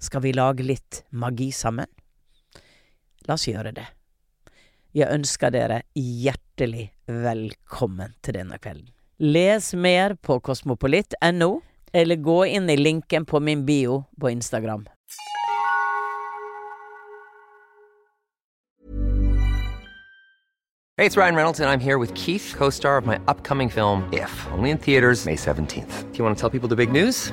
Skal vi lage litt magi sammen? La oss gjøre det. Jeg ønsker dere hjertelig velkommen til denne kvelden. Les mer på kosmopolitt.no, eller gå inn i linken på min bio på Instagram. Hey, it's Ryan Reynolds, and I'm here with Keith, co star of my upcoming film, If, only in theaters, May 17th. Do you want to tell people the big news?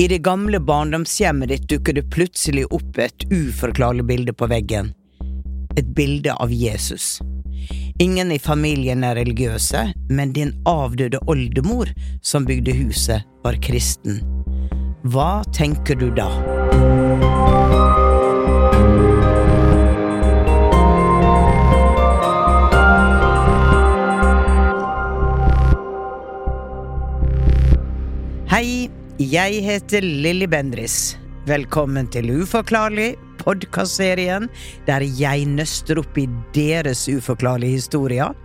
I det gamle barndomshjemmet ditt dukker det plutselig opp et uforklarlig bilde på veggen. Et bilde av Jesus. Ingen i familien er religiøse, men din avdøde oldemor som bygde huset, var kristen. Hva tenker du da? Hei, jeg heter Lilly Bendris. Velkommen til Uforklarlig, podkastserien der jeg nøster opp i deres uforklarlige historier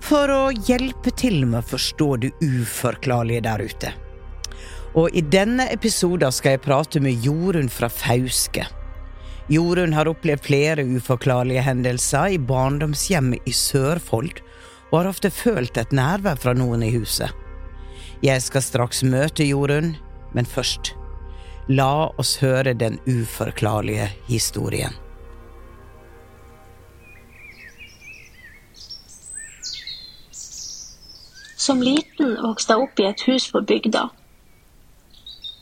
for å hjelpe til med å forstå det uforklarlige der ute. Og i denne episoden skal jeg prate med Jorunn fra Fauske. Jorunn har opplevd flere uforklarlige hendelser i barndomshjemmet i Sørfold, og har ofte følt et nærvær fra noen i huset. Jeg skal straks møte Jorunn, men først, la oss høre den uforklarlige historien. Som liten vokste jeg opp i et hus på bygda.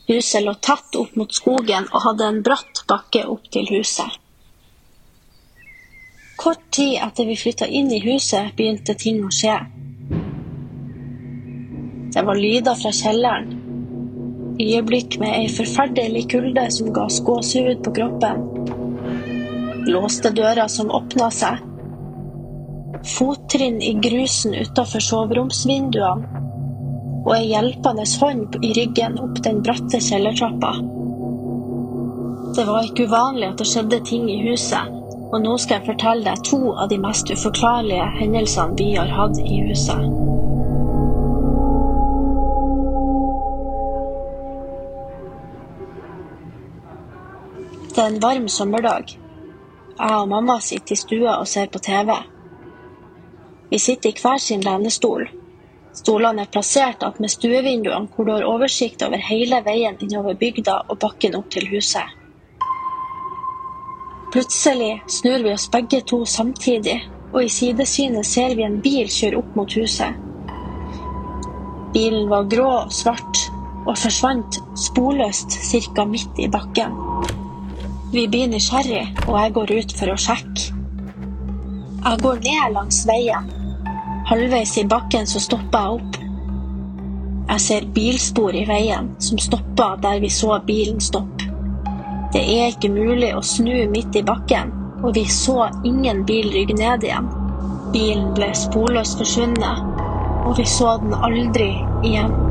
Huset lå tatt opp mot skogen og hadde en bratt bakke opp til huset. Kort tid etter vi flytta inn i huset, begynte ting å skje. Det var lyder fra kjelleren. Øyeblikk med ei forferdelig kulde som ga gåsehud på kroppen. Låste dører som åpna seg. Fottrinn i grusen utafor soveromsvinduene. Og ei hjelpende hånd i ryggen opp den bratte kjellertrappa. Det var ikke uvanlig at det skjedde ting i huset, og nå skal jeg fortelle deg to av de mest uforklarlige hendelsene vi har hatt i huset. Det er en varm sommerdag. Jeg og mamma sitter i stua og ser på TV. Vi sitter i hver sin lenestol. Stolene er plassert attmed stuevinduene, hvor du har oversikt over hele veien innover bygda og bakken opp til huset. Plutselig snur vi oss begge to samtidig, og i sidesynet ser vi en bil kjøre opp mot huset. Bilen var grå og svart, og forsvant sporløst ca. midt i bakken. Vi blir nysgjerrig, og jeg går ut for å sjekke. Jeg går ned langs veien. Halvveis i bakken så stopper jeg opp. Jeg ser bilspor i veien som stopper der vi så bilen stoppe. Det er ikke mulig å snu midt i bakken, og vi så ingen bil rygge ned igjen. Bilen ble sporløst forsvunnet, og vi så den aldri igjen.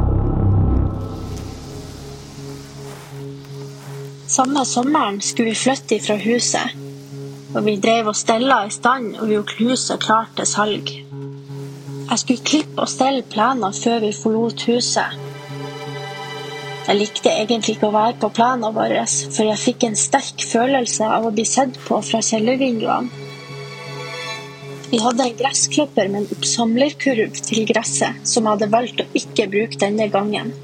Samme sommeren skulle vi flytte fra huset. og vi drev og stella i stand og gjorde huset klart til salg. Jeg skulle klippe og stelle plenen før vi forlot huset. Jeg likte egentlig ikke å være på plenen vår, for jeg fikk en sterk følelse av å bli sett på fra kjellervinduene. Vi hadde en gressklipper med en oppsamlerkurv til gresset, som jeg hadde valgt å ikke bruke denne gangen.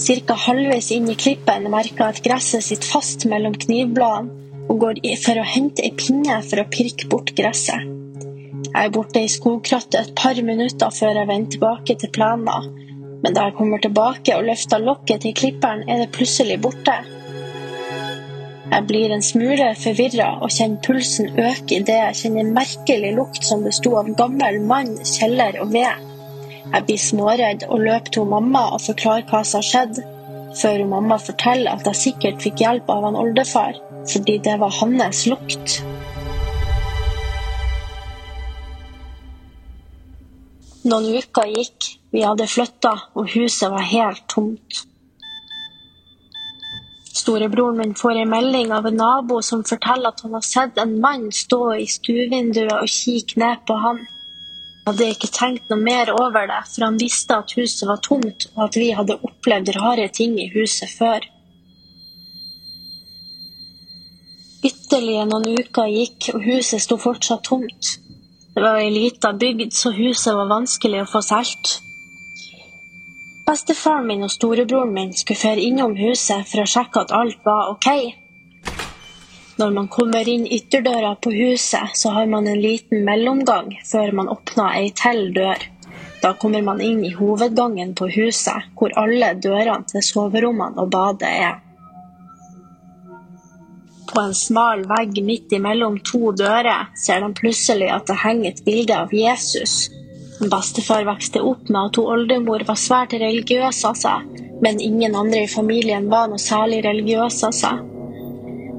Cirka halvveis inn i klippen merker jeg at gresset sitter fast mellom knivbladene, og går for å hente ei pinne for å pirke bort gresset. Jeg er borte i skogkrattet et par minutter før jeg vender tilbake til plenen, men da jeg kommer tilbake og løfter lokket til klipperen, er det plutselig borte. Jeg blir en smule forvirra og kjenner pulsen øke idet jeg kjenner merkelig lukt som besto av gammel mann, kjeller og ved. Jeg blir småredd og løper til mamma og forklarer hva som har skjedd, før mamma forteller at jeg sikkert fikk hjelp av han oldefar fordi det var hans lukt. Noen uker gikk, vi hadde flytta, og huset var helt tomt. Storebroren min får en melding av en nabo som forteller at han har sett en mann stå i stuevinduet og kikke ned på han. Hadde ikke tenkt noe mer over det, for han visste at huset var tomt, og at vi hadde opplevd rare ting i huset før. Ytterligere noen uker gikk, og huset sto fortsatt tomt. Det var ei lita bygd, så huset var vanskelig å få solgt. Bestefaren min og storebroren min skulle føre innom huset for å sjekke at alt var ok. Når man kommer inn ytterdøra på huset, så har man en liten mellomgang før man åpner ei til dør. Da kommer man inn i hovedgangen på huset, hvor alle dørene til soverommene og badet er. På en smal vegg midt imellom to dører ser de plutselig at det henger et bilde av Jesus. Bestefar vokste opp med at hun oldemor var svært religiøs av seg, men ingen andre i familien var noe særlig religiøs av seg.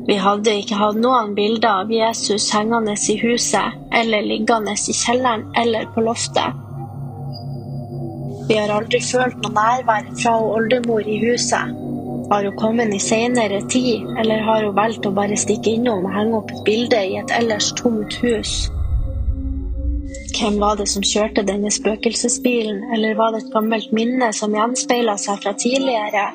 Vi hadde ikke hatt noen bilder av Jesus hengende i huset, eller liggende i kjelleren eller på loftet. Vi har aldri følt noe nærvær fra oldemor i huset. Har hun kommet i senere tid, eller har hun valgt å bare stikke innom og henge opp et bilde i et ellers tomt hus? Hvem var det som kjørte denne spøkelsesbilen, eller var det et gammelt minne som gjenspeila seg fra tidligere?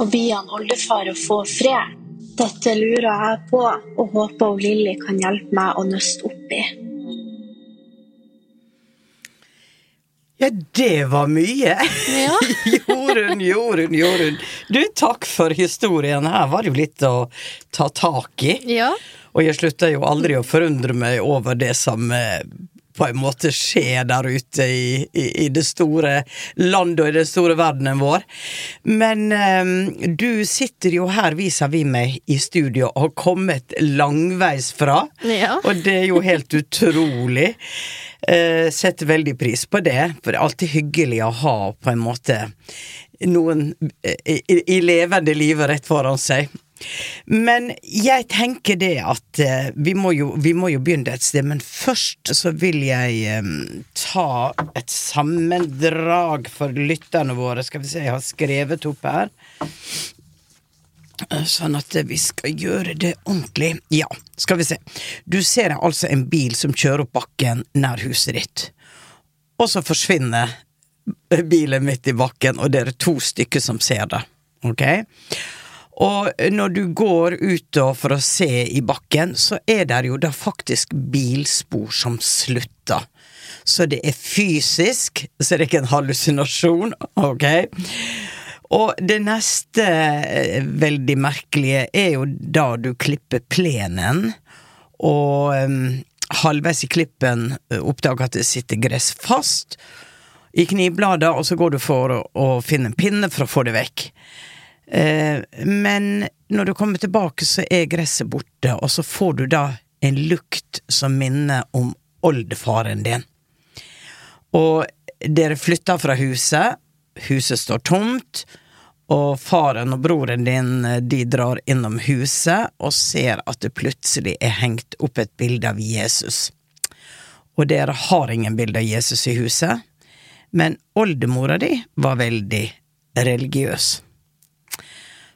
Og be han oldefar å få fred? Dette lurer jeg på, og håper Lilly kan hjelpe meg å nøste opp i. Ja, det var mye! Ja. Jorunn, Jorunn, Jorunn. Du, takk for historien. Her var det jo litt å ta tak i. Ja. Og jeg slutter jo aldri å forundre meg over det som eh, på en måte skjer der ute i, i, i det store landet og i den store verdenen vår. Men um, du sitter jo her vis-à-vis meg i studio og har kommet langveis fra. Ja. Og det er jo helt utrolig. Uh, setter veldig pris på det, for det er alltid hyggelig å ha på en måte noen eh, i, i levende livet rett foran seg. Men jeg tenker det at eh, vi, må jo, vi må jo begynne et sted, men først så vil jeg eh, ta et sammendrag for lytterne våre. Skal vi se, jeg har skrevet opp her. Eh, Sånn at vi skal gjøre det ordentlig. Ja, skal vi se. Du ser altså en bil som kjører opp bakken nær huset ditt, og så forsvinner bilen midt i bakken, og det er to stykker som ser det. Ok? Og når du går ut for å se i bakken, så er det jo da faktisk bilspor som slutter. Så det er fysisk, så det er ikke en hallusinasjon, ok? Og det neste eh, veldig merkelige er jo da du klipper plenen, og um, halvveis i klippen eh, oppdager at det sitter gress fast i knivbladet, og så går du for å, å finne en pinne for å få det vekk. Eh, men når du kommer tilbake, så er gresset borte, og så får du da en lukt som minner om oldefaren din. Og dere flytter fra huset, huset står tomt, og faren og broren din de drar innom huset og ser at det plutselig er hengt opp et bilde av Jesus. Og dere har ingen bilde av Jesus i huset, men oldemora di var veldig religiøs.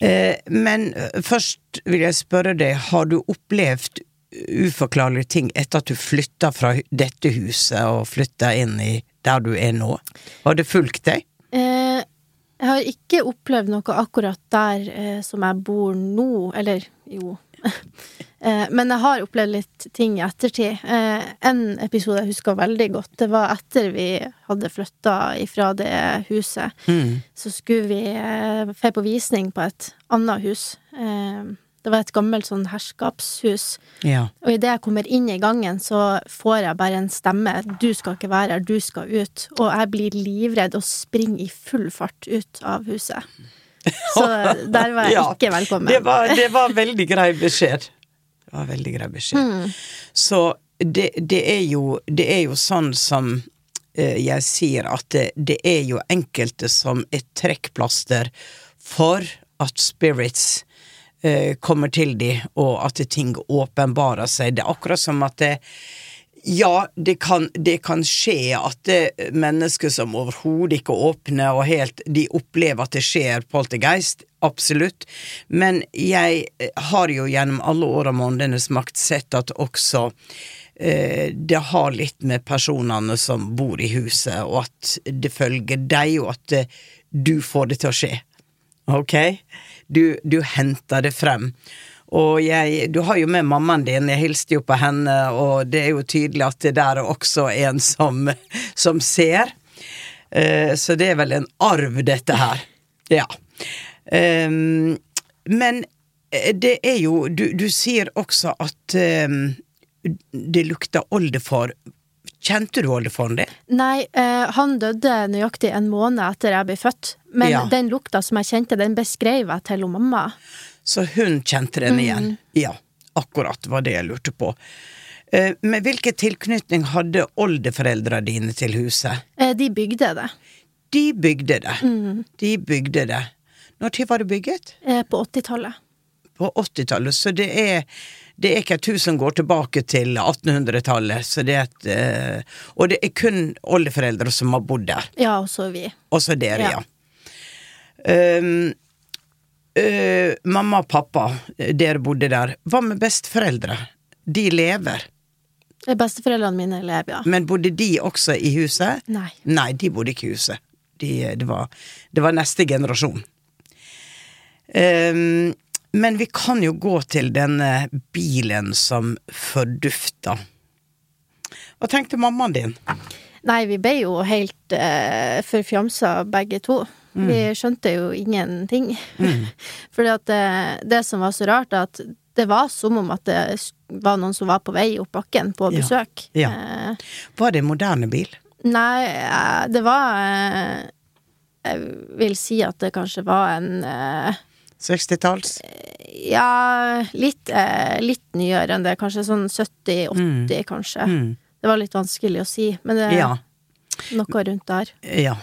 Eh, men eh, først vil jeg spørre deg, har du opplevd uforklarlige ting etter at du flytta fra dette huset og flytta inn i der du er nå? Har det fulgt deg? Eh, jeg har ikke opplevd noe akkurat der som jeg bor nå, eller jo. eh, men jeg har opplevd litt ting i ettertid. Eh, en episode jeg husker veldig godt, det var etter vi hadde flytta ifra det huset. Så skulle vi få på visning på et annet hus. Eh, det var et gammelt sånn herskapshus. Ja. Og idet jeg kommer inn i gangen, så får jeg bare en stemme. 'Du skal ikke være her, du skal ut'. Og jeg blir livredd og springer i full fart ut av huset. Så der var jeg Ja, ikke velkommen. Det var, det var veldig grei beskjed. Det var veldig grei beskjed. Så det, det, er jo, det er jo sånn som eh, jeg sier, at det, det er jo enkelte som er trekkplaster for at spirits eh, kommer til de, og at ting åpenbarer seg. Det er akkurat som at det, ja, det kan, det kan skje at det mennesker som overhodet ikke åpner og helt De opplever at det skjer poltergeist, absolutt. Men jeg eh, har jo gjennom alle år av månedenes makt sett at også eh, det har litt med personene som bor i huset, og at det følger deg, og at eh, du får det til å skje. Ok? Du, du henter det frem. Og jeg, du har jo med mammaen din, jeg hilste jo på henne, og det er jo tydelig at det der er også en som, som ser. Eh, så det er vel en arv, dette her. Ja. Ehm, men eh, det er jo Du, du sier også at ehm, det lukter oldefar. Kjente du oldefaren din? Nei, eh, han døde nøyaktig en måned etter jeg ble født. Men Ja. den lukta som jeg kjente, den beskrev jeg til mamma. Så hun kjente den igjen. Ja, akkurat var det jeg lurte på. Eh, Men hvilken tilknytning hadde oldeforeldra dine til huset? Eh, de bygde det De bygde det. De bygde det. Når var det bygget? eh, på 80-tallet. På 80-tallet. Så det er, det er ikke et hus som går tilbake til 1800-tallet. Så det er et eh, Og det er kun oldeforeldre som har bodd der. Ja, og så vi. Og så dere, ja. Ja. Um, øh, mamma og pappa, dere bodde der. Hva med besteforeldre? De lever. Eh, Besteforeldrene mine lever, ja. Men bodde de også i huset? Nei. Nei, de bodde ikke i huset. De, det, var, det var neste generasjon. Um, men vi kan jo gå til denne bilen som fordufta. Hva tenkte mammaen din? Nei, vi ble jo helt uh, forfjamsa begge to. Vi skjønte jo ingenting. Fordi at det, det som var så rart, er at det var som om at det var noen som var på vei opp bakken på besøk. Ja. ja. Var det en moderne bil? nei, eh, det var eh, Jeg vil si at det kanskje var en eh, 60-talls? Ja, litt, eh, litt nyere enn det. Kanskje sånn 70-80, kanskje. Mm. Det var litt vanskelig å si, men det er Ja. noe rundt der. Ja.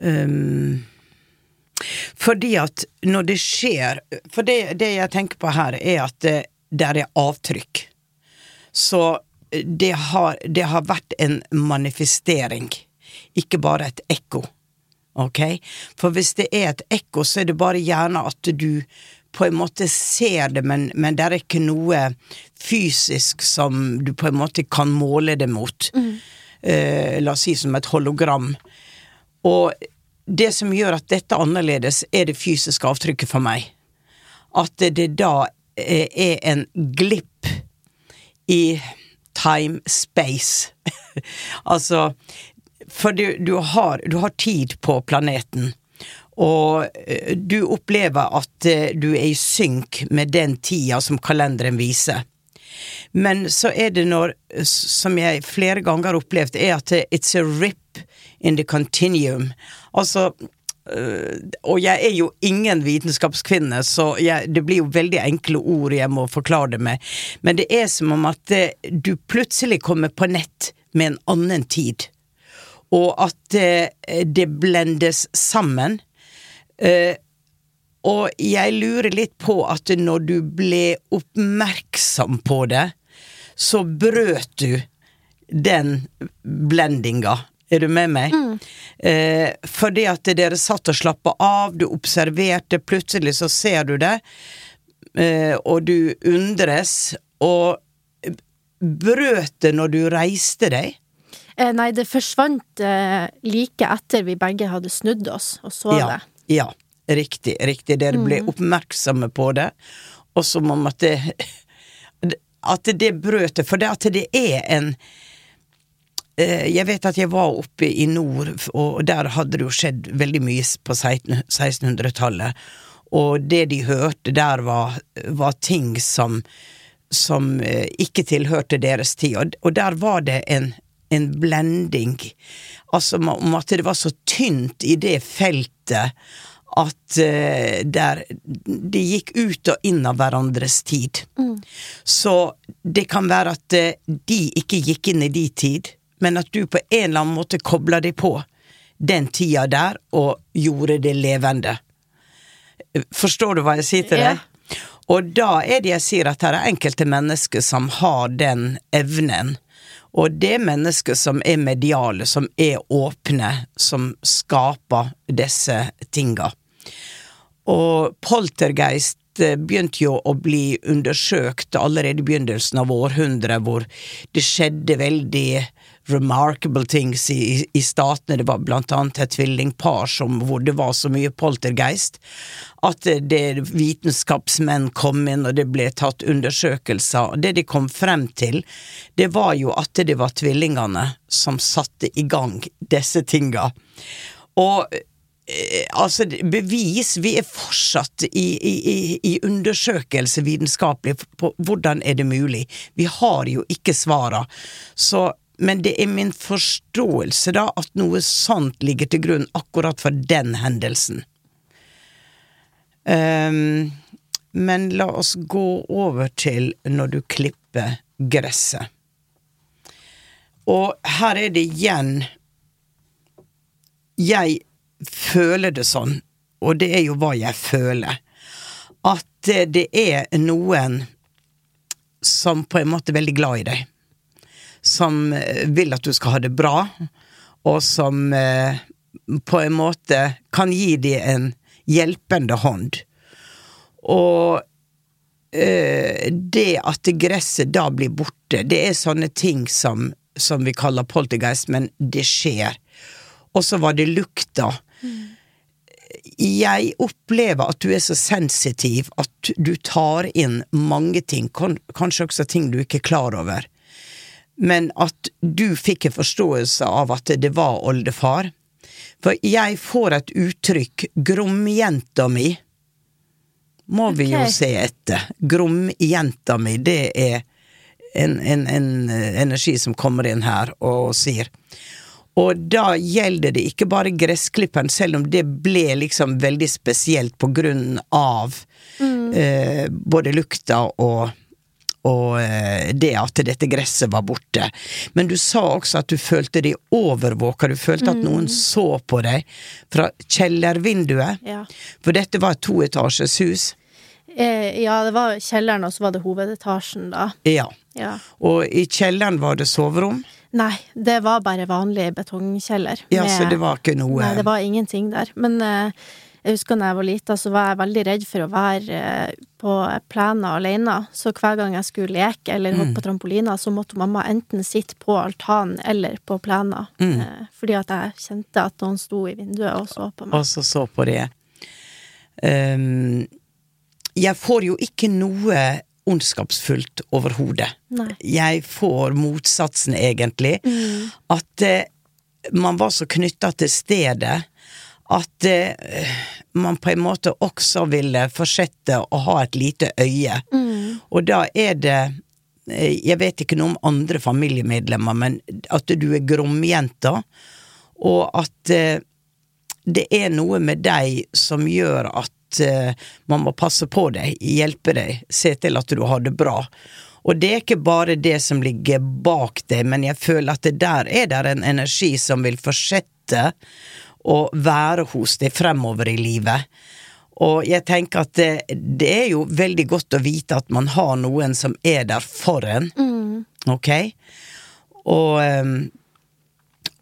Um, fordi at når det skjer For det, det jeg tenker på her, er at det, der er avtrykk. Så det har, det har vært en manifestering, ikke bare et ekko. Ok? For hvis det er et ekko, så er det bare gjerne at du på en måte ser det, men, men det er ikke noe fysisk som du på en måte kan måle det mot. Eh, la oss si som et hologram. Og det som gjør at dette er annerledes, er det fysiske avtrykket for meg. At det da eh, er en glipp i time space. altså For du, du, har, du har tid på planeten. Og eh, du opplever at eh, du er i synk med den tida som kalenderen viser. Men så er det når, som jeg flere ganger har opplevd, er at it's a rip in the continuum. Altså Uh, Og jeg er jo ingen vitenskapskvinne, så jeg, det blir jo veldig enkle ord jeg må forklare det med. Men det er som om at uh, du plutselig kommer på nett med en annen tid. Og at uh, det blendes sammen. Og jeg lurer litt på at når du ble oppmerksom på det, så brøt du den blendinga. Er du med meg? Eh, fordi at dere satt og slappa av, du observerte, plutselig så ser du det, eh, og du undres, og brøt det når du reiste deg? Eh, nei, det forsvant eh, like etter vi begge hadde snudd oss og så ja, det. Ja, riktig, riktig. Dere ble oppmerksomme på det, og som om at det At det brøt det, for det at det er en Jeg vet at jeg var oppe i nord, og der hadde det jo skjedd veldig mye på 1600-tallet, og det de hørte der var, var ting som som eh, ikke tilhørte deres tid, og, der var det en, en blending, altså om at det var så tynt i det feltet at eh, der, det gikk ut og inn av hverandres tid. Så det kan være at eh, de ikke gikk inn i de tid, men at du på en eller annen måte kobla deg på den tida der og gjorde det levende. Forstår du hva jeg sier til Ja. deg? Og da er det jeg sier at det er enkelte mennesker som har den evnen. Og det er mennesker som er mediale, som er åpne, som skaper disse tinga. Og poltergeist eh, begynte jo å bli undersøkt allerede i begynnelsen av århundret, hvor det skjedde veldig remarkable things i, i statene. Det var blant annet et tvillingpar som, hvor det var så mye poltergeist at det, det vitenskapsmenn kom inn, og det ble tatt undersøkelser. Det de kom frem til, det var jo at det var tvillingene som satte i gang disse tinga. Og eh, altså, bevis Vi er fortsatt i, i- i undersøkelse vitenskapelig på hvordan er det mulig. Vi har jo ikke svara. Så men det er min forståelse da at noe sånt ligger til grunn akkurat for den hendelsen. Um, men la oss gå over til når du klipper gresset. Og her er det igjen Jeg føler det sånn, og det er jo hva jeg føler, at det er noen som på en måte er veldig glad i deg. Som eh, vil at du skal ha det bra, og som eh, på en måte kan gi deg en hjelpende hånd. Og eh, det at gresset da blir borte, det er sånne ting som, som vi kaller poltergeist, men det skjer. Og så var det lukta. Jeg opplever at du er så sensitiv at du tar inn mange ting, kanskje også ting du ikke er klar over. Men at du fikk en forståelse av at det var oldefar. For jeg får et uttrykk, gromjenta mi, må vi jo se etter. Gromjenta mi, det er en, en, en eh, energi som kommer inn her og sier. Og da gjelder det ikke bare gressklipperen, selv om det ble liksom veldig spesielt på grunn av eh, både lukta og og eh, det at dette gresset var borte. Men du sa også at du følte deg overvåka, du følte at noen så på deg fra kjellervinduet. Ja. For dette var et toetasjes hus. Eh, ja, det var kjelleren, og så var det hovedetasjen, da. Ja. Ja. Og i kjelleren var det soverom. Nei, det var bare vanlig betongkjeller. Ja, med- så det var ikke noe Nei, det var ingenting der. Men eh, jeg husker da jeg var lita, så var jeg veldig redd for å være eh, på plenen alene. Så hver gang jeg skulle leke eller Mm. hoppe på trampolina, så måtte mamma enten sitte på altanen eller på plenen. Mm. Eh, fordi at jeg kjente at noen sto i vinduet og så på meg. Og så så på det. Um, jeg får jo ikke noe ondskapsfullt overhodet. Jeg får motsatsen, egentlig. At eh, man var så knytta til stedet at eh, man på en måte også ville fortsette å ha et lite øye. Og da er det eh, Jeg vet ikke noe om andre familiemedlemmer, men at du er gromjenta, og at eh, det er noe med deg som gjør at eh, man må passe på deg, hjelpe deg, se til at du har det bra. Og det er ikke bare det som ligger bak deg, men jeg føler at det der er der en energi som vil fortsette å være hos deg fremover i livet. Og jeg tenker at det, det er jo veldig godt å vite at man har noen som er der for en, ok? Og ehm,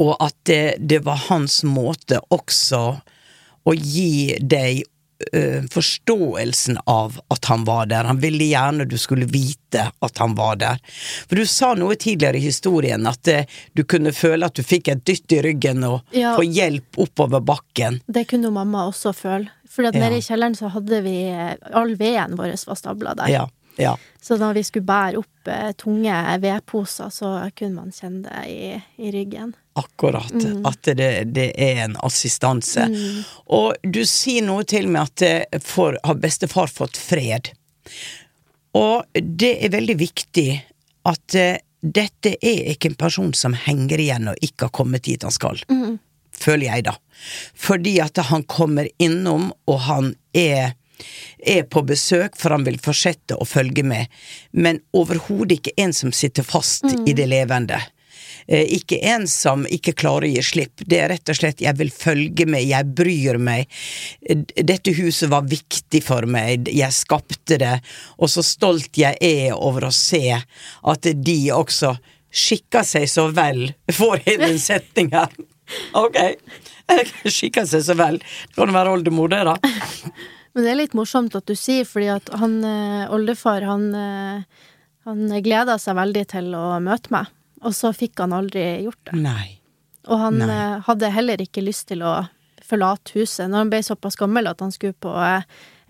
og at det, det var hans måte også å gi deg ø, forståelsen av at han var der. Han ville gjerne du skulle vite at han var der. For du sa noe tidligere i historien at uh, du kunne føle at du fikk et dytt i ryggen og Ja. få hjelp oppover bakken. Det kunne mamma også føle. For Ja. nede i kjelleren så hadde vi eh, All veden vår var stabla der. Ja, ja. Så når vi skulle bære opp tunge vedposer, så kunne man kjenne det i, i ryggen. Akkurat. At det, det er en assistanse. Og du sier noe til meg at eh, for har bestefar fått fred. Og det er veldig viktig at uh, dette er ikke en person som henger igjen og ikke har kommet dit han skal. Føler jeg, da. Fordi at han kommer innom, og han er er på besøk, for han vil fortsette å følge med, men overhodet ikke en som sitter fast i det levende. Eh, Ikke en som ikke klarer å gi slipp. Det er rett og slett 'jeg vil følge med, jeg bryr meg'. Eh, Dette huset var viktig for meg, jeg skapte det, og så stolt jeg er over å se at de også skikker seg så vel for hele den setninga. Ok, skikker seg så vel. Det kan være oldemor, det, da. Men det er litt morsomt at du sier, fordi at han eh, oldefar, han, han gleda seg veldig til å møte meg, og så fikk han aldri gjort det. Nei. Og han Nei. eh, hadde heller ikke lyst til å forlate huset. Når han ble såpass gammel at han skulle på eh,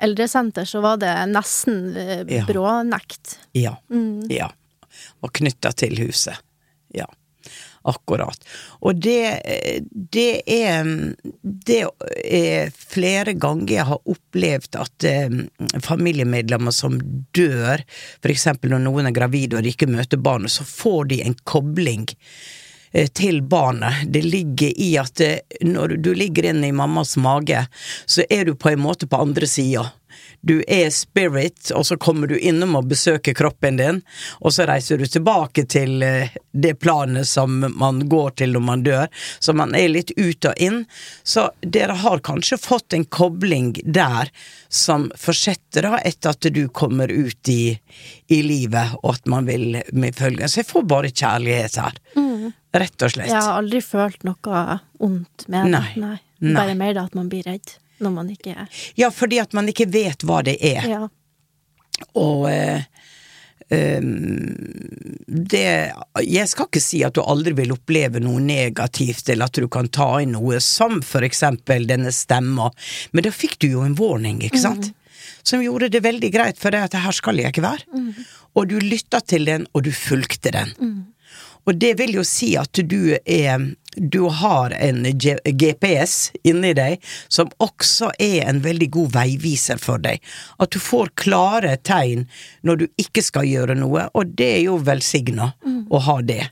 eldresenter, så var det nesten eh, Ja. Ja. Ja. Ja. Og knytta til huset. Ja. Akkurat. Og det, det er Det er flere ganger jeg har opplevd at eh, familiemedlemmer som dør, eksempel når noen er gravide og de ikke møter barnet, så får de en kobling til barnet. Det ligger i at eh, når du ligger inne i mammas mage, så er du på en måte på andre sida. Du er spirit, og så kommer du innom og besøker kroppen din, og så reiser du tilbake til eh, det planet som man går til når man dør, så man er litt ut og inn. Så dere har kanskje fått en kobling der som fortsetter da etter at du kommer ut i, i livet, og at man vil med følge. Så jeg får bare kjærlighet her. Rett og slett. Jeg har aldri følt noe ondt med det. Nei. Nei. Bare mer da at man blir redd når man ikke er Ja, fordi at man ikke vet hva det er. Ja. Og eh, ehm, det Jeg skal ikke si at du aldri vil oppleve noe negativt, eller at du kan ta inn noe, som for eksempel denne stemma, men da fikk du jo en warning, ikke sant? Som gjorde det veldig greit for deg at her skal jeg ikke være. Og du lytta til den, og du fulgte den. Og det vil jo si at du er Du har en GPS inni deg som også er en veldig god veiviser for deg. At du får klare tegn når du ikke skal gjøre noe, og det er jo velsigna å ha det.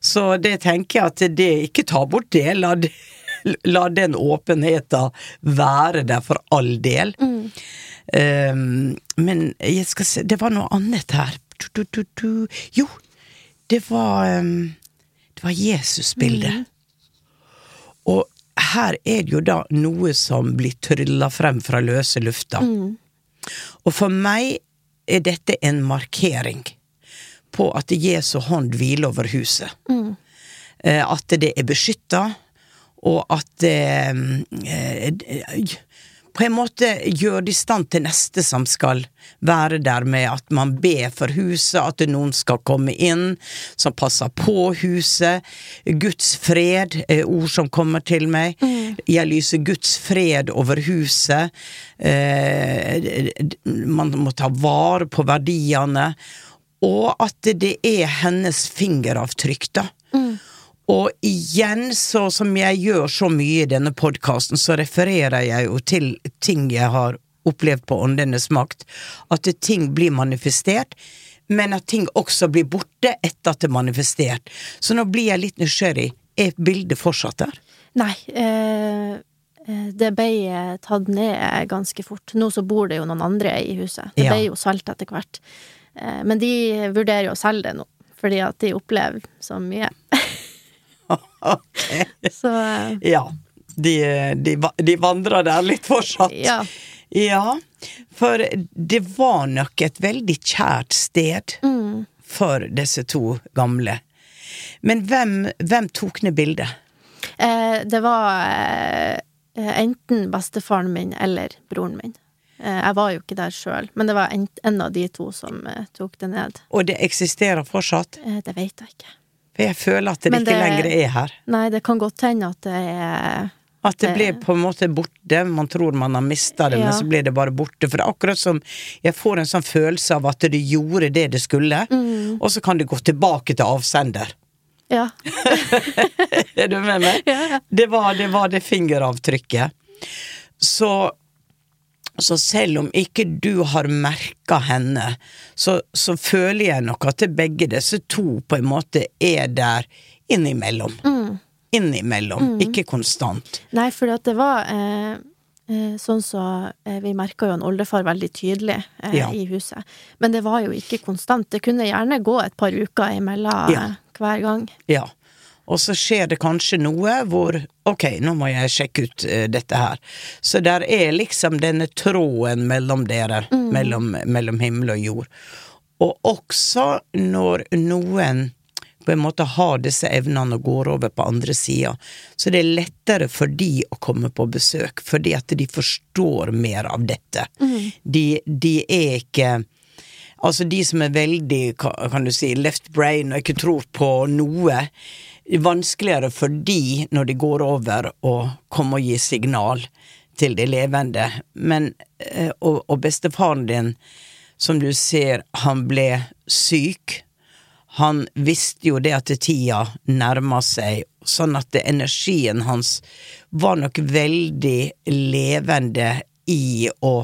Så det tenker jeg at det ikke ta bort det. La, la den åpenheten være der for all del. Um, men jeg skal se Det var noe annet her. Du, du, du. Jo, det var um, Det var Jesusbildet. Og her er det jo da noe som blir trylla frem fra løse lufta. Og for meg er dette en markering på at Jesu hånd hviler over huset. Mm. At det er beskytta, og at det eh, på en måte gjøre det i stand til neste som skal være der med at man ber for huset, at noen skal komme inn som passer på huset. Guds fred er ord som kommer til meg. Jeg lyser Guds fred over huset. Eh, man må ta vare på verdiene. Og at det er hennes fingeravtrykk, da. Og igjen, så som jeg gjør så mye i denne podkasten, så refererer jeg jo til ting jeg har opplevd på Åndenes makt. At ting blir manifestert, men at ting også blir borte etter at det er manifestert. Så nå blir jeg litt nysgjerrig. Er bildet fortsatt der? Nei, eh, eh, det ble tatt ned ganske fort. Nå så bor det jo noen andre i huset. Det ble jo solgt etter hvert. Eh, men de vurderer jo å selge det nå, fordi at de opplever så mye. Så eh, Ja. De, de, de vandrer der litt fortsatt. ja. Ja, for det var nok et veldig kjært sted for disse to gamle. Men hvem, hvem tok ned bildet? Eh, det var eh, enten bestefaren min eller broren min. Eh, jeg var jo ikke der sjøl, men det var en, en av de to som eh, tok det ned. Og det eksisterer fortsatt? Eh, det vet jeg ikke. Jeg føler at det det ikke lenger er her. Nei, det kan godt hende at det er At det blir på en måte borte. Man tror man har mista det, men så blir det bare borte. For det er akkurat som jeg får en sånn følelse av at det gjorde det det skulle, Mm. og så kan det gå tilbake til avsender. Ja. Er du med meg? Ja. Det var det, var det fingeravtrykket. Så, så selv om ikke du har merka henne, så, så føler jeg nok at begge disse to på en måte er der innimellom. Mm. Innimellom, ikke konstant. Nei, for det var eh, eh, sånn så eh, Vi merka jo en oldefar veldig tydelig eh, Ja. i huset. Men det var jo ikke konstant. Det kunne gjerne gå et par uker imellom Ja. eh, hver gang. Ja. Og så skjer det kanskje noe hvor ok, nå må jeg sjekke ut uh, dette her. Så der er liksom denne tråden mellom dere, mellom, mellom himmel og jord. Og også når noen på en måte har disse evnene og går over på andre sida, så det er lettere for de å komme på besøk, fordi at de forstår mer av dette. De, de er ikke Altså de som er veldig, kan du si, left brain og ikke tror på noe, vanskeligere for de når de går over og kommer og gir signal til de levende. Men, eh, og, og bestefaren din, som du ser, han ble syk. Han visste jo det at tida nærma seg, sånn at energien hans var nok veldig levende i å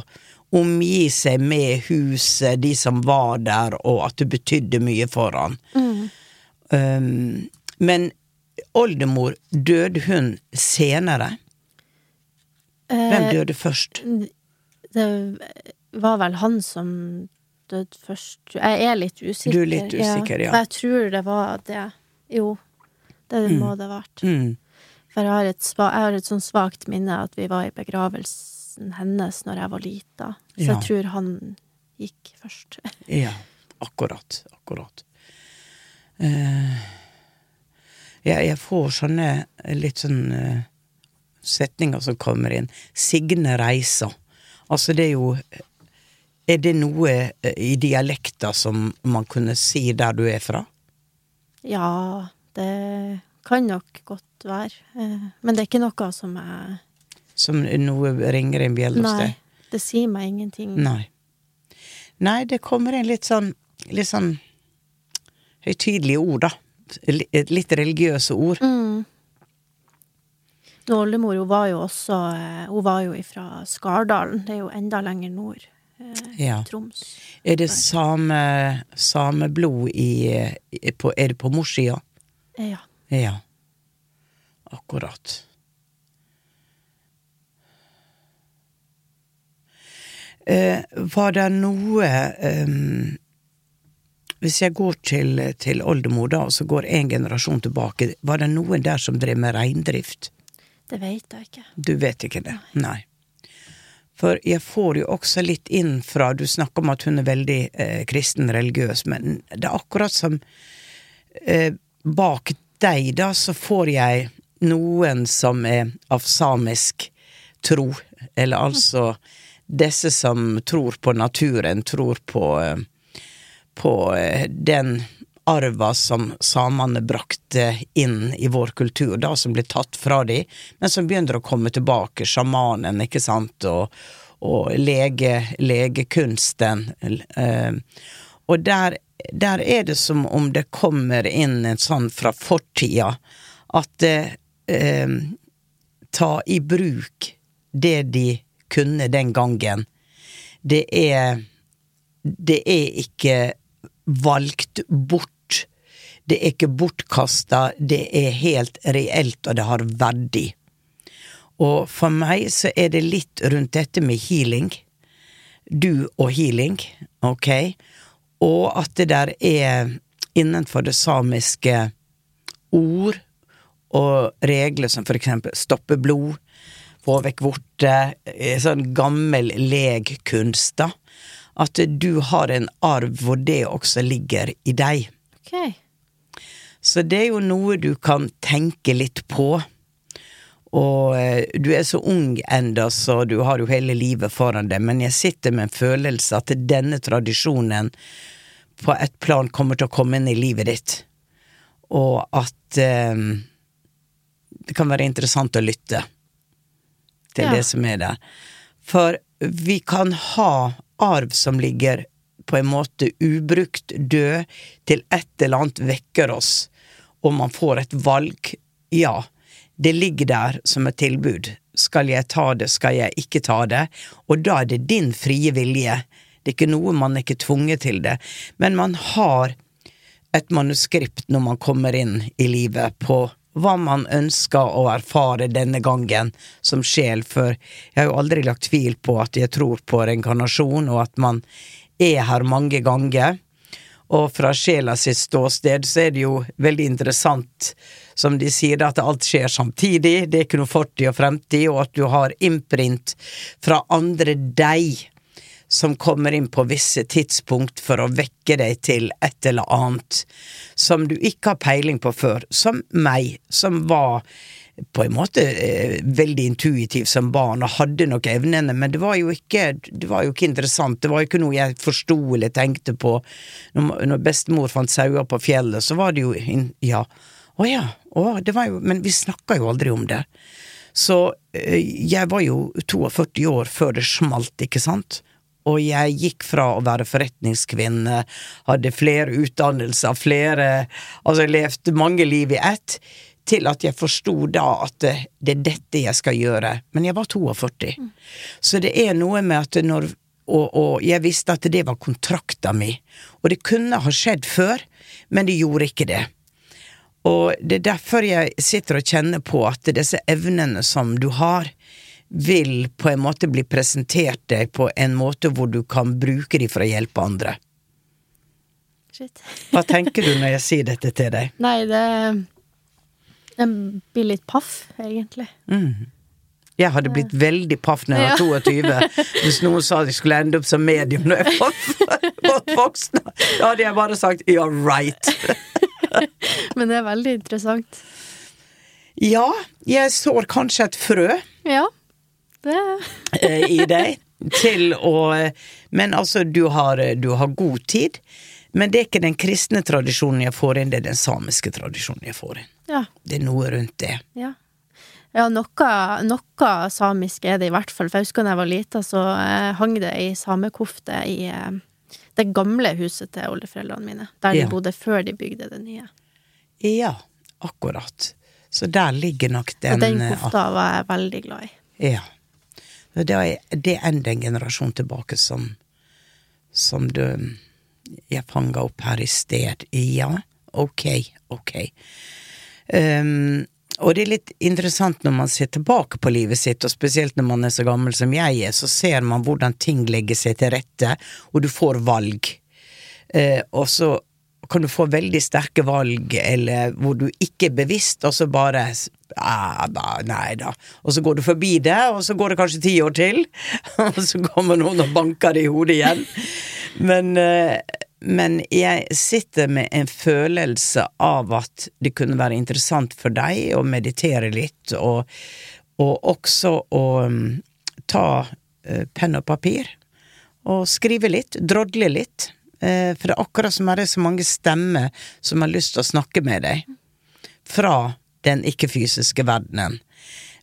omgi seg med huset, de som var der, og at det betydde mye for han. Um, men oldemor, døde hun senere? Hvem Eh, døde først? Det var vel han som døde først. Jeg er litt usikker. Du er litt usikker, ja. Men jeg tror det var det. Jo, det må det ha vært. Mm. For jeg har et, jeg har et sånn svakt minne at vi var i begravelsen hennes når jeg var lita. Så Ja. jeg tror han gikk først. Ja, akkurat. Akkurat. Eh, ja, jeg får sånne litt sånn uh, setninger som kommer inn. Signe reiser. Altså, det er jo Er det noe eh, i dialekta som man kunne si der du er fra? Ja, det kan nok godt være. Eh, Men det er ikke noe som jeg Som noe ringer en bjelle hos deg? Nei, det sier meg ingenting. Nei. Nei, det kommer inn litt sånn Litt sånn høytidelige ord, da. Li- Litt religiøse ord. Mm. Nå, Oldemor hun var jo også eh, Hun var jo fra Skardalen. Det er jo enda lenger nord. eh, Ja. Troms. Er det same, sameblod i, i på, Er det på morssida? Ja. Ja. Akkurat. Eh, var det noe ehm, Hvis jeg går til, til oldemor, da, og så går en generasjon tilbake, var det noen der som drev med reindrift? Det vet jeg ikke. Du vet ikke det? Nei. For jeg får jo også litt inn fra Du snakker om at hun er veldig eh, kristen religiøs, men det er akkurat som eh, Bak deg, da, så får jeg noen som er av samisk tro. Eller altså disse som tror på naturen, tror på eh, på eh, den arva som samene brakte inn i vår kultur, da som ble tatt fra dem, men som begynner å komme tilbake. Sjamanen, ikke sant, og, og lege, legekunsten. Eh, og der, der er det som om det kommer inn en sånn fra fortida at eh, Ta i bruk det de kunne den gangen. Det er Det er ikke valgt bort. Det er ikke bortkasta, det er helt reelt, og det har verdi. Og for meg så er det litt rundt dette med healing. Du og healing, ok? Og at det der er innenfor det samiske ord og regler som for eksempel stoppe blod, få vekk vorte, sånn gammel legkunst, da at du har en arv hvor det også ligger i deg. Ok. Så det er jo noe du kan tenke litt på. Og eh, du er så ung enda, så du har jo hele livet foran deg, men jeg sitter med en følelse at denne tradisjonen på et plan kommer til å komme inn i livet ditt, og at eh, det kan være interessant å lytte til Ja. det som er der. For vi kan ha arv som ligger på en måte ubrukt død, til et eller annet vekker oss, og man får et valg. Ja, det ligger der som et tilbud. Skal jeg ta det, skal jeg ikke ta det? Og da er det din frie vilje. Det er ikke noe man er ikke tvunget til det, men man har et manuskript når man kommer inn i livet på hva man ønsker å erfare denne gangen som sjel, for jeg har jo aldri lagt tvil på at jeg tror på reinkarnasjon, og at man er her mange ganger. Og fra sjela sitt ståsted så er det jo veldig interessant, som de sier, at alt skjer samtidig, det er ikke noe fortid og fremtid, og at du har imprint fra andre deg som kommer inn på visse tidspunkt for å vekke deg til et eller annet som du ikke har peiling på før, som meg, som var på en måte eh, veldig intuitiv som barn og hadde nok evnene, men det var jo ikke, det var jo ikke interessant, det var jo ikke noe jeg forsto eller tenkte på. Når, når bestemor fant sauer på fjellet, så var det jo in, ja, å ja, å, det var jo, men vi snakka jo aldri om det. Så eh, jeg var jo 42 år før det smalt, ikke sant? Og jeg gikk fra å være forretningskvinne, hadde flere utdannelser, flere Altså, jeg levde mange liv i ett, til at jeg forsto da at det, det er dette jeg skal gjøre. Men jeg var 42. Så det er noe med at når og, og jeg visste at det var kontrakta mi. Og det kunne ha skjedd før, men det gjorde ikke det. Og det er derfor jeg sitter og kjenner på at disse evnene som du har, vil på en måte bli presentert deg på en måte hvor du kan bruke de for å hjelpe andre. Shit. Hva tenker du når jeg sier dette til deg? Nei, det Jeg blir litt paff, egentlig. Jeg hadde blitt veldig paff når jeg var 22, hvis noen sa at jeg skulle ende opp som medium når jeg var voksen. Da hadde jeg bare sagt 'you're right. Men det er veldig interessant. Ja, jeg sår kanskje et frø Ja. Det eh, i deg til å Men altså, du har, du har god tid. Men det er ikke den kristne tradisjonen jeg får inn, det er den samiske tradisjonen jeg får inn. Ja. Det er noe rundt det. Ja. Ja, noe, noe samisk er det i hvert fall. For jeg husker da jeg var lita, så eh, hang det ei samekofte i eh, det gamle huset til oldeforeldrene mine. Der de Ja. bodde før de bygde det nye. Ja, akkurat. Så der ligger nok den Og den eh, kofta var jeg veldig glad i. Ja. Det er, det er enda en generasjon tilbake som Som du Jeg fanga opp her i sted. Ja, ok, ok. Um, og det er litt interessant når man ser tilbake på livet sitt, og spesielt når man er så gammel som jeg er, så ser man hvordan ting legger seg til rette, og du får valg. Eh, og så kan du få veldig sterke valg, eller hvor du ikke er bevisst, og så bare ah, Nei da. Og så går du forbi det, og så går det kanskje ti år til, og så kommer noen og banker det i hodet igjen. Men eh, men jeg sitter med en følelse av at det kunne være interessant for deg å meditere litt, og, og også å um, ta uh, penn og papir og skrive litt, drodle litt. Uh, for det er akkurat som det er så mange stemmer som har lyst til å snakke med deg fra den ikke-fysiske verdenen.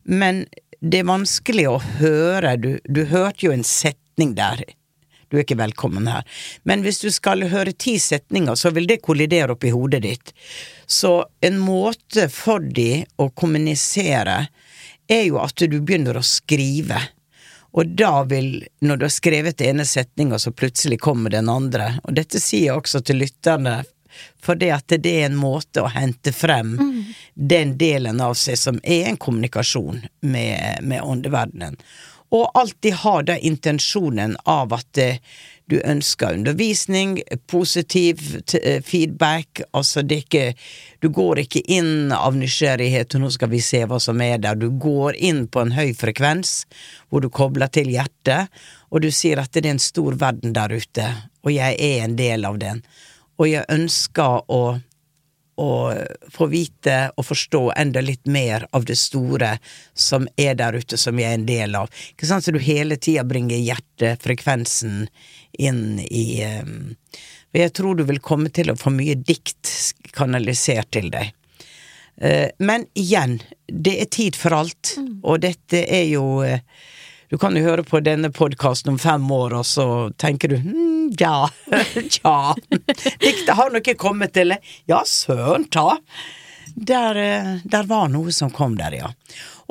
Men det er vanskelig å høre, du, du hørte jo en setning der du er ikke velkommen her. Men hvis du skal høre ti setninger, så vil det kollidere oppi hodet ditt. Så en måte for de å kommunisere er jo at du begynner å skrive. Og da vil, når du har skrevet den ene setninga, så plutselig kommer den andre. Og dette sier jeg også til lytterne, for det at det er en måte å hente frem mm. den delen av seg som er en kommunikasjon med, med åndeverdenen. Og alltid ha da intensjonen av at eh, du ønsker undervisning, positiv eh, feedback, altså det er ikke Du går ikke inn av nysgjerrighet, og nå skal vi se hva som er der, du går inn på en høy frekvens, hvor du kobler til hjertet, og du sier at det er en stor verden der ute, og jeg er en del av den, og jeg ønsker å å få vite og forstå enda litt mer av det store som er der ute, som jeg er en del av. Ikke sant? Så du hele tida bringer hjertefrekvensen inn i um, Jeg tror du vil komme til å få mye dikt kanalisert til deg. Uh, men igjen, det er tid for alt, mm. og dette er jo uh, du kan jo høre på denne podkasten om fem år, og så tenker du hm, ja, ja, diktet har nok ikke kommet til Ja, søren ta. Der, eh, der, var noe som kom der, ja.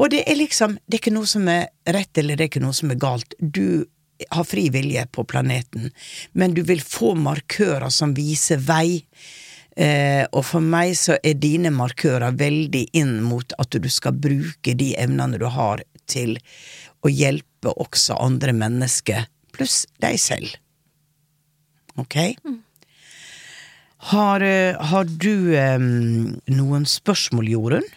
Og det er liksom, det er ikke noe som er rett, eller det er ikke noe som er galt. Du har fri vilje på planeten, men du vil få markører som viser vei. Eh, og for meg så er dine markører veldig inn mot at du skal bruke de evnene du har til å hjelpe hjelpe også andre mennesker, pluss deg selv. Ok? Mm. Har, eh, har, du um, noen spørsmål, Jorunn?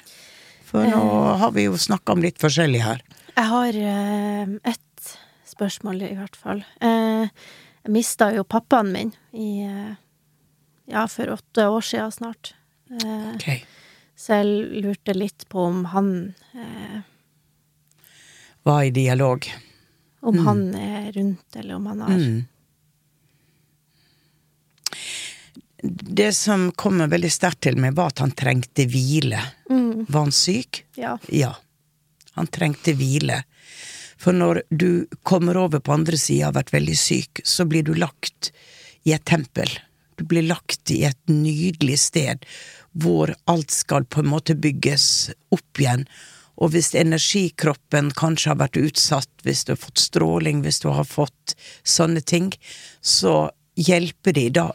For nå uh, har vi jo snakka om litt forskjellig her. Jeg har uh, ett spørsmål, i hvert fall. Uh, jeg mista jo pappaen min i Ja, for åtte år sia snart. Okay. Så jeg lurte litt på om han var i dialog. Om mm. han er rundt, eller om han har mm. Det som kommer veldig sterkt til meg, var at han trengte hvile. Mm. Var han syk? Ja. ja. Han trengte hvile. For når du kommer over på andre sida og har vært veldig syk, så blir du lagt i et tempel. Du blir lagt i et nydelig sted hvor alt skal på en måte bygges opp igjen, og hvis energikroppen kanskje har vært utsatt, hvis du har fått stråling, hvis du har fått sånne ting, så hjelper de. Da,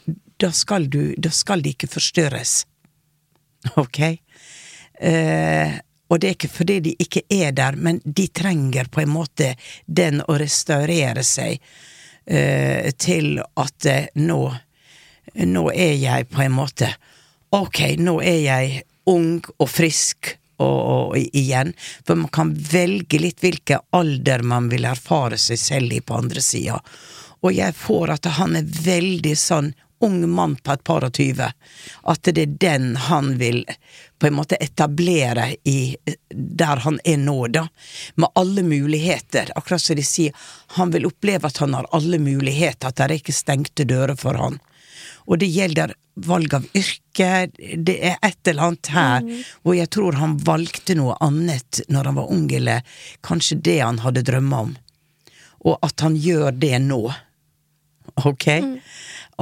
da, skal, du, da skal de ikke forstyrres. Ok? Eh, og det er ikke fordi de ikke er der, men de trenger på en måte den å restaurere seg eh, til at eh, nå Nå er jeg på en måte Ok, nå er jeg ung og frisk og, og, igjen. For man kan velge litt hvilken alder man vil erfare seg selv i på andre sida. Og jeg får at han er veldig sånn ung mann på et par og tyve. At det er den han vil på en måte etablere i der han er nå, da. Med alle muligheter. Akkurat som de sier, han vil oppleve at han har alle muligheter, at det er ikke stengte dører for han. Og det gjelder valg av yrke, det er et eller annet her mm. hvor jeg tror han valgte noe annet når han var ung, eller kanskje det han hadde drømmer om. Og at han gjør det nå. Ok? Mm.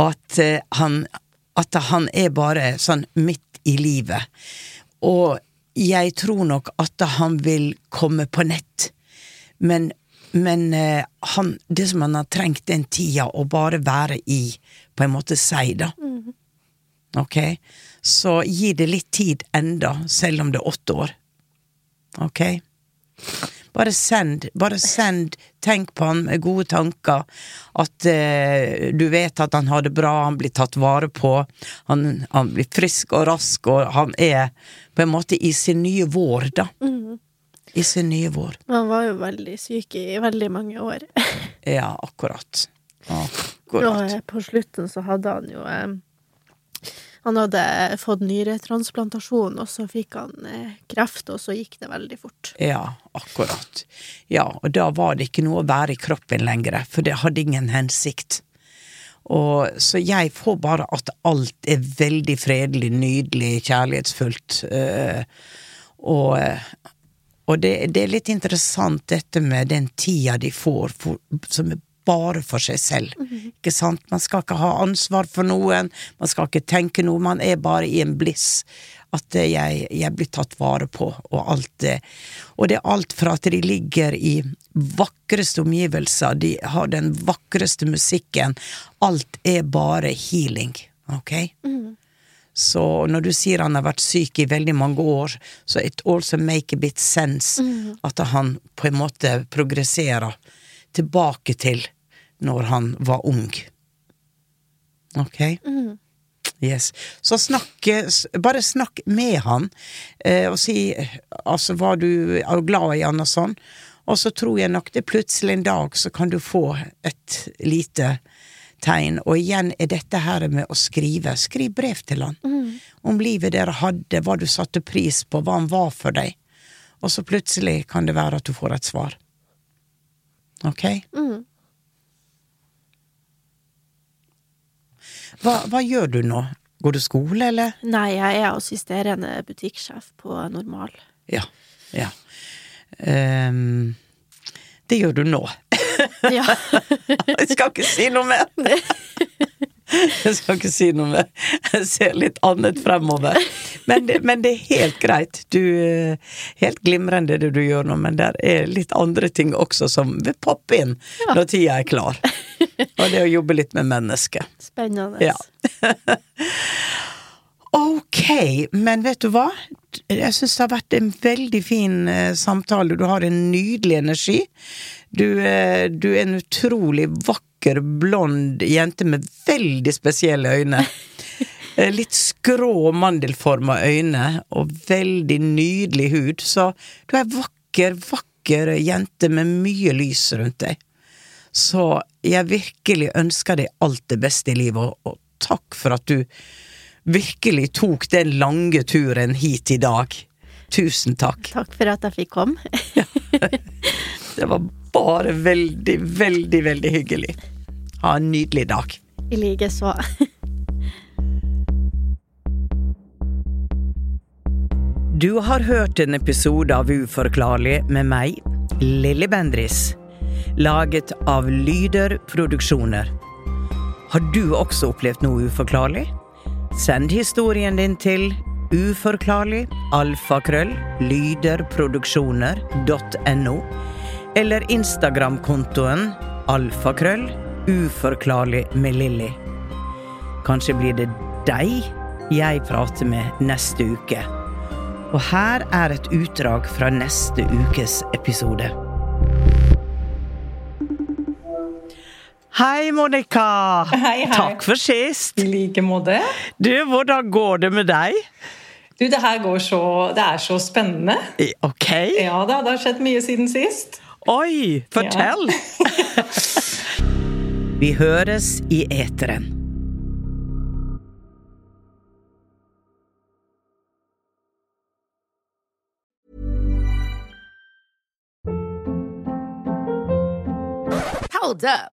At, uh, han, at han er bare sånn midt i livet. Og jeg tror nok at han vil komme på nett, men men uh, han, det som han har trengt den tida, å bare være i på en måte seg, da. Mm. ok? Så gi det litt tid enda, selv om det er åtte år. Ok? Bare send, bare send, tenk på han med gode tanker, at eh, du vet at han har det bra, han blir tatt vare på, han, han blir frisk og rask, og han er på en måte i sin nye vår, da. I sin nye vår. Han var jo veldig syk i veldig mange år. Ja, akkurat. Og Akkurat. Og på slutten så hadde han jo eh, Han hadde fått nyretransplantasjon, og så fikk han eh, kreft, og så gikk det veldig fort. Ja, akkurat. Ja, og da var det ikke noe å være i kroppen lenger, for det hadde ingen hensikt. Og så jeg får bare at alt er veldig fredelig, nydelig, kjærlighetsfullt. eh, og og det, det er litt interessant dette med den tida de får for, som er bare for seg selv. Ikke sant? Man skal ikke ha ansvar for noen, man skal ikke tenke noe, man er bare i en bliss. At eh, jeg, jeg blir tatt vare på, og alt det. Og det er alt fra at de ligger i vakreste omgivelser, de har den vakreste musikken. Alt er bare healing, ok? Så når du sier han har vært syk i veldig mange år, så it also make a bit sense at han på en måte progresserer tilbake til når han var ung. Ok? Yes. Så snakk, bare snakk med han, eh, og si altså hva du er glad i han og sånn. Og så tror jeg nok det plutselig en dag så kan du få et lite tegn. Og igjen er dette her med å skrive. Skriv brev til han. Om livet dere hadde, hva du satte pris på, hva han var for deg. Og så plutselig kan det være at du får et svar. Ok? Hva, hva gjør du nå? Går du skole, eller? Nei, jeg er assisterende butikksjef på Normal. Ja. ja. Um, det gjør du nå. Ja. Jeg skal ikke si noe mer! Jeg skal ikke si noe mer. Jeg ser litt annet fremover. Men det, men det er helt greit. Du eh, Helt glimrende det du gjør nå, men det er litt andre ting også som vil poppe inn når tida er klar. Og det å jobbe litt med mennesket. Spennende. Ja. Ok, men vet du hva? Jeg syns det har vært en veldig fin eh, samtale. Du har en nydelig energi. Du, eh, du er en utrolig vakker, blond jente med veldig spesielle øyne. Eh, Litt skrå, mandelforma øyne og veldig nydelig hud. Så du er ei vakker, vakker jente med mye lys rundt deg. Så jeg virkelig ønsker deg alt det beste i livet, og takk for at du virkelig tok den lange turen hit i dag. Tusen takk. Takk for at jeg fikk komme. Det var bare veldig, veldig, veldig hyggelig. Ha en nydelig dag. I likeså. Du har hørt en episode av Uforklarlig med meg, Lilly Bendris. Laget av Lyder Produksjoner. Har du også opplevd noe uforklarlig? Send historien din til uforklarlig alfakrøll lyderproduksjoner.no eller Instagram-kontoen alfakrøll uforklarlig med Lilly. Kanskje blir det deg jeg prater med neste uke. Og her er et utdrag fra neste ukes episode. Hei, Monica! Hei, hei. Takk for sist. I like måte. Du, hvordan går det med deg? Du, det her går så Det er så spennende. Ok. Ja da, det har skjedd mye siden sist. Oi, fortell! Vi høres i eteren. Hold up.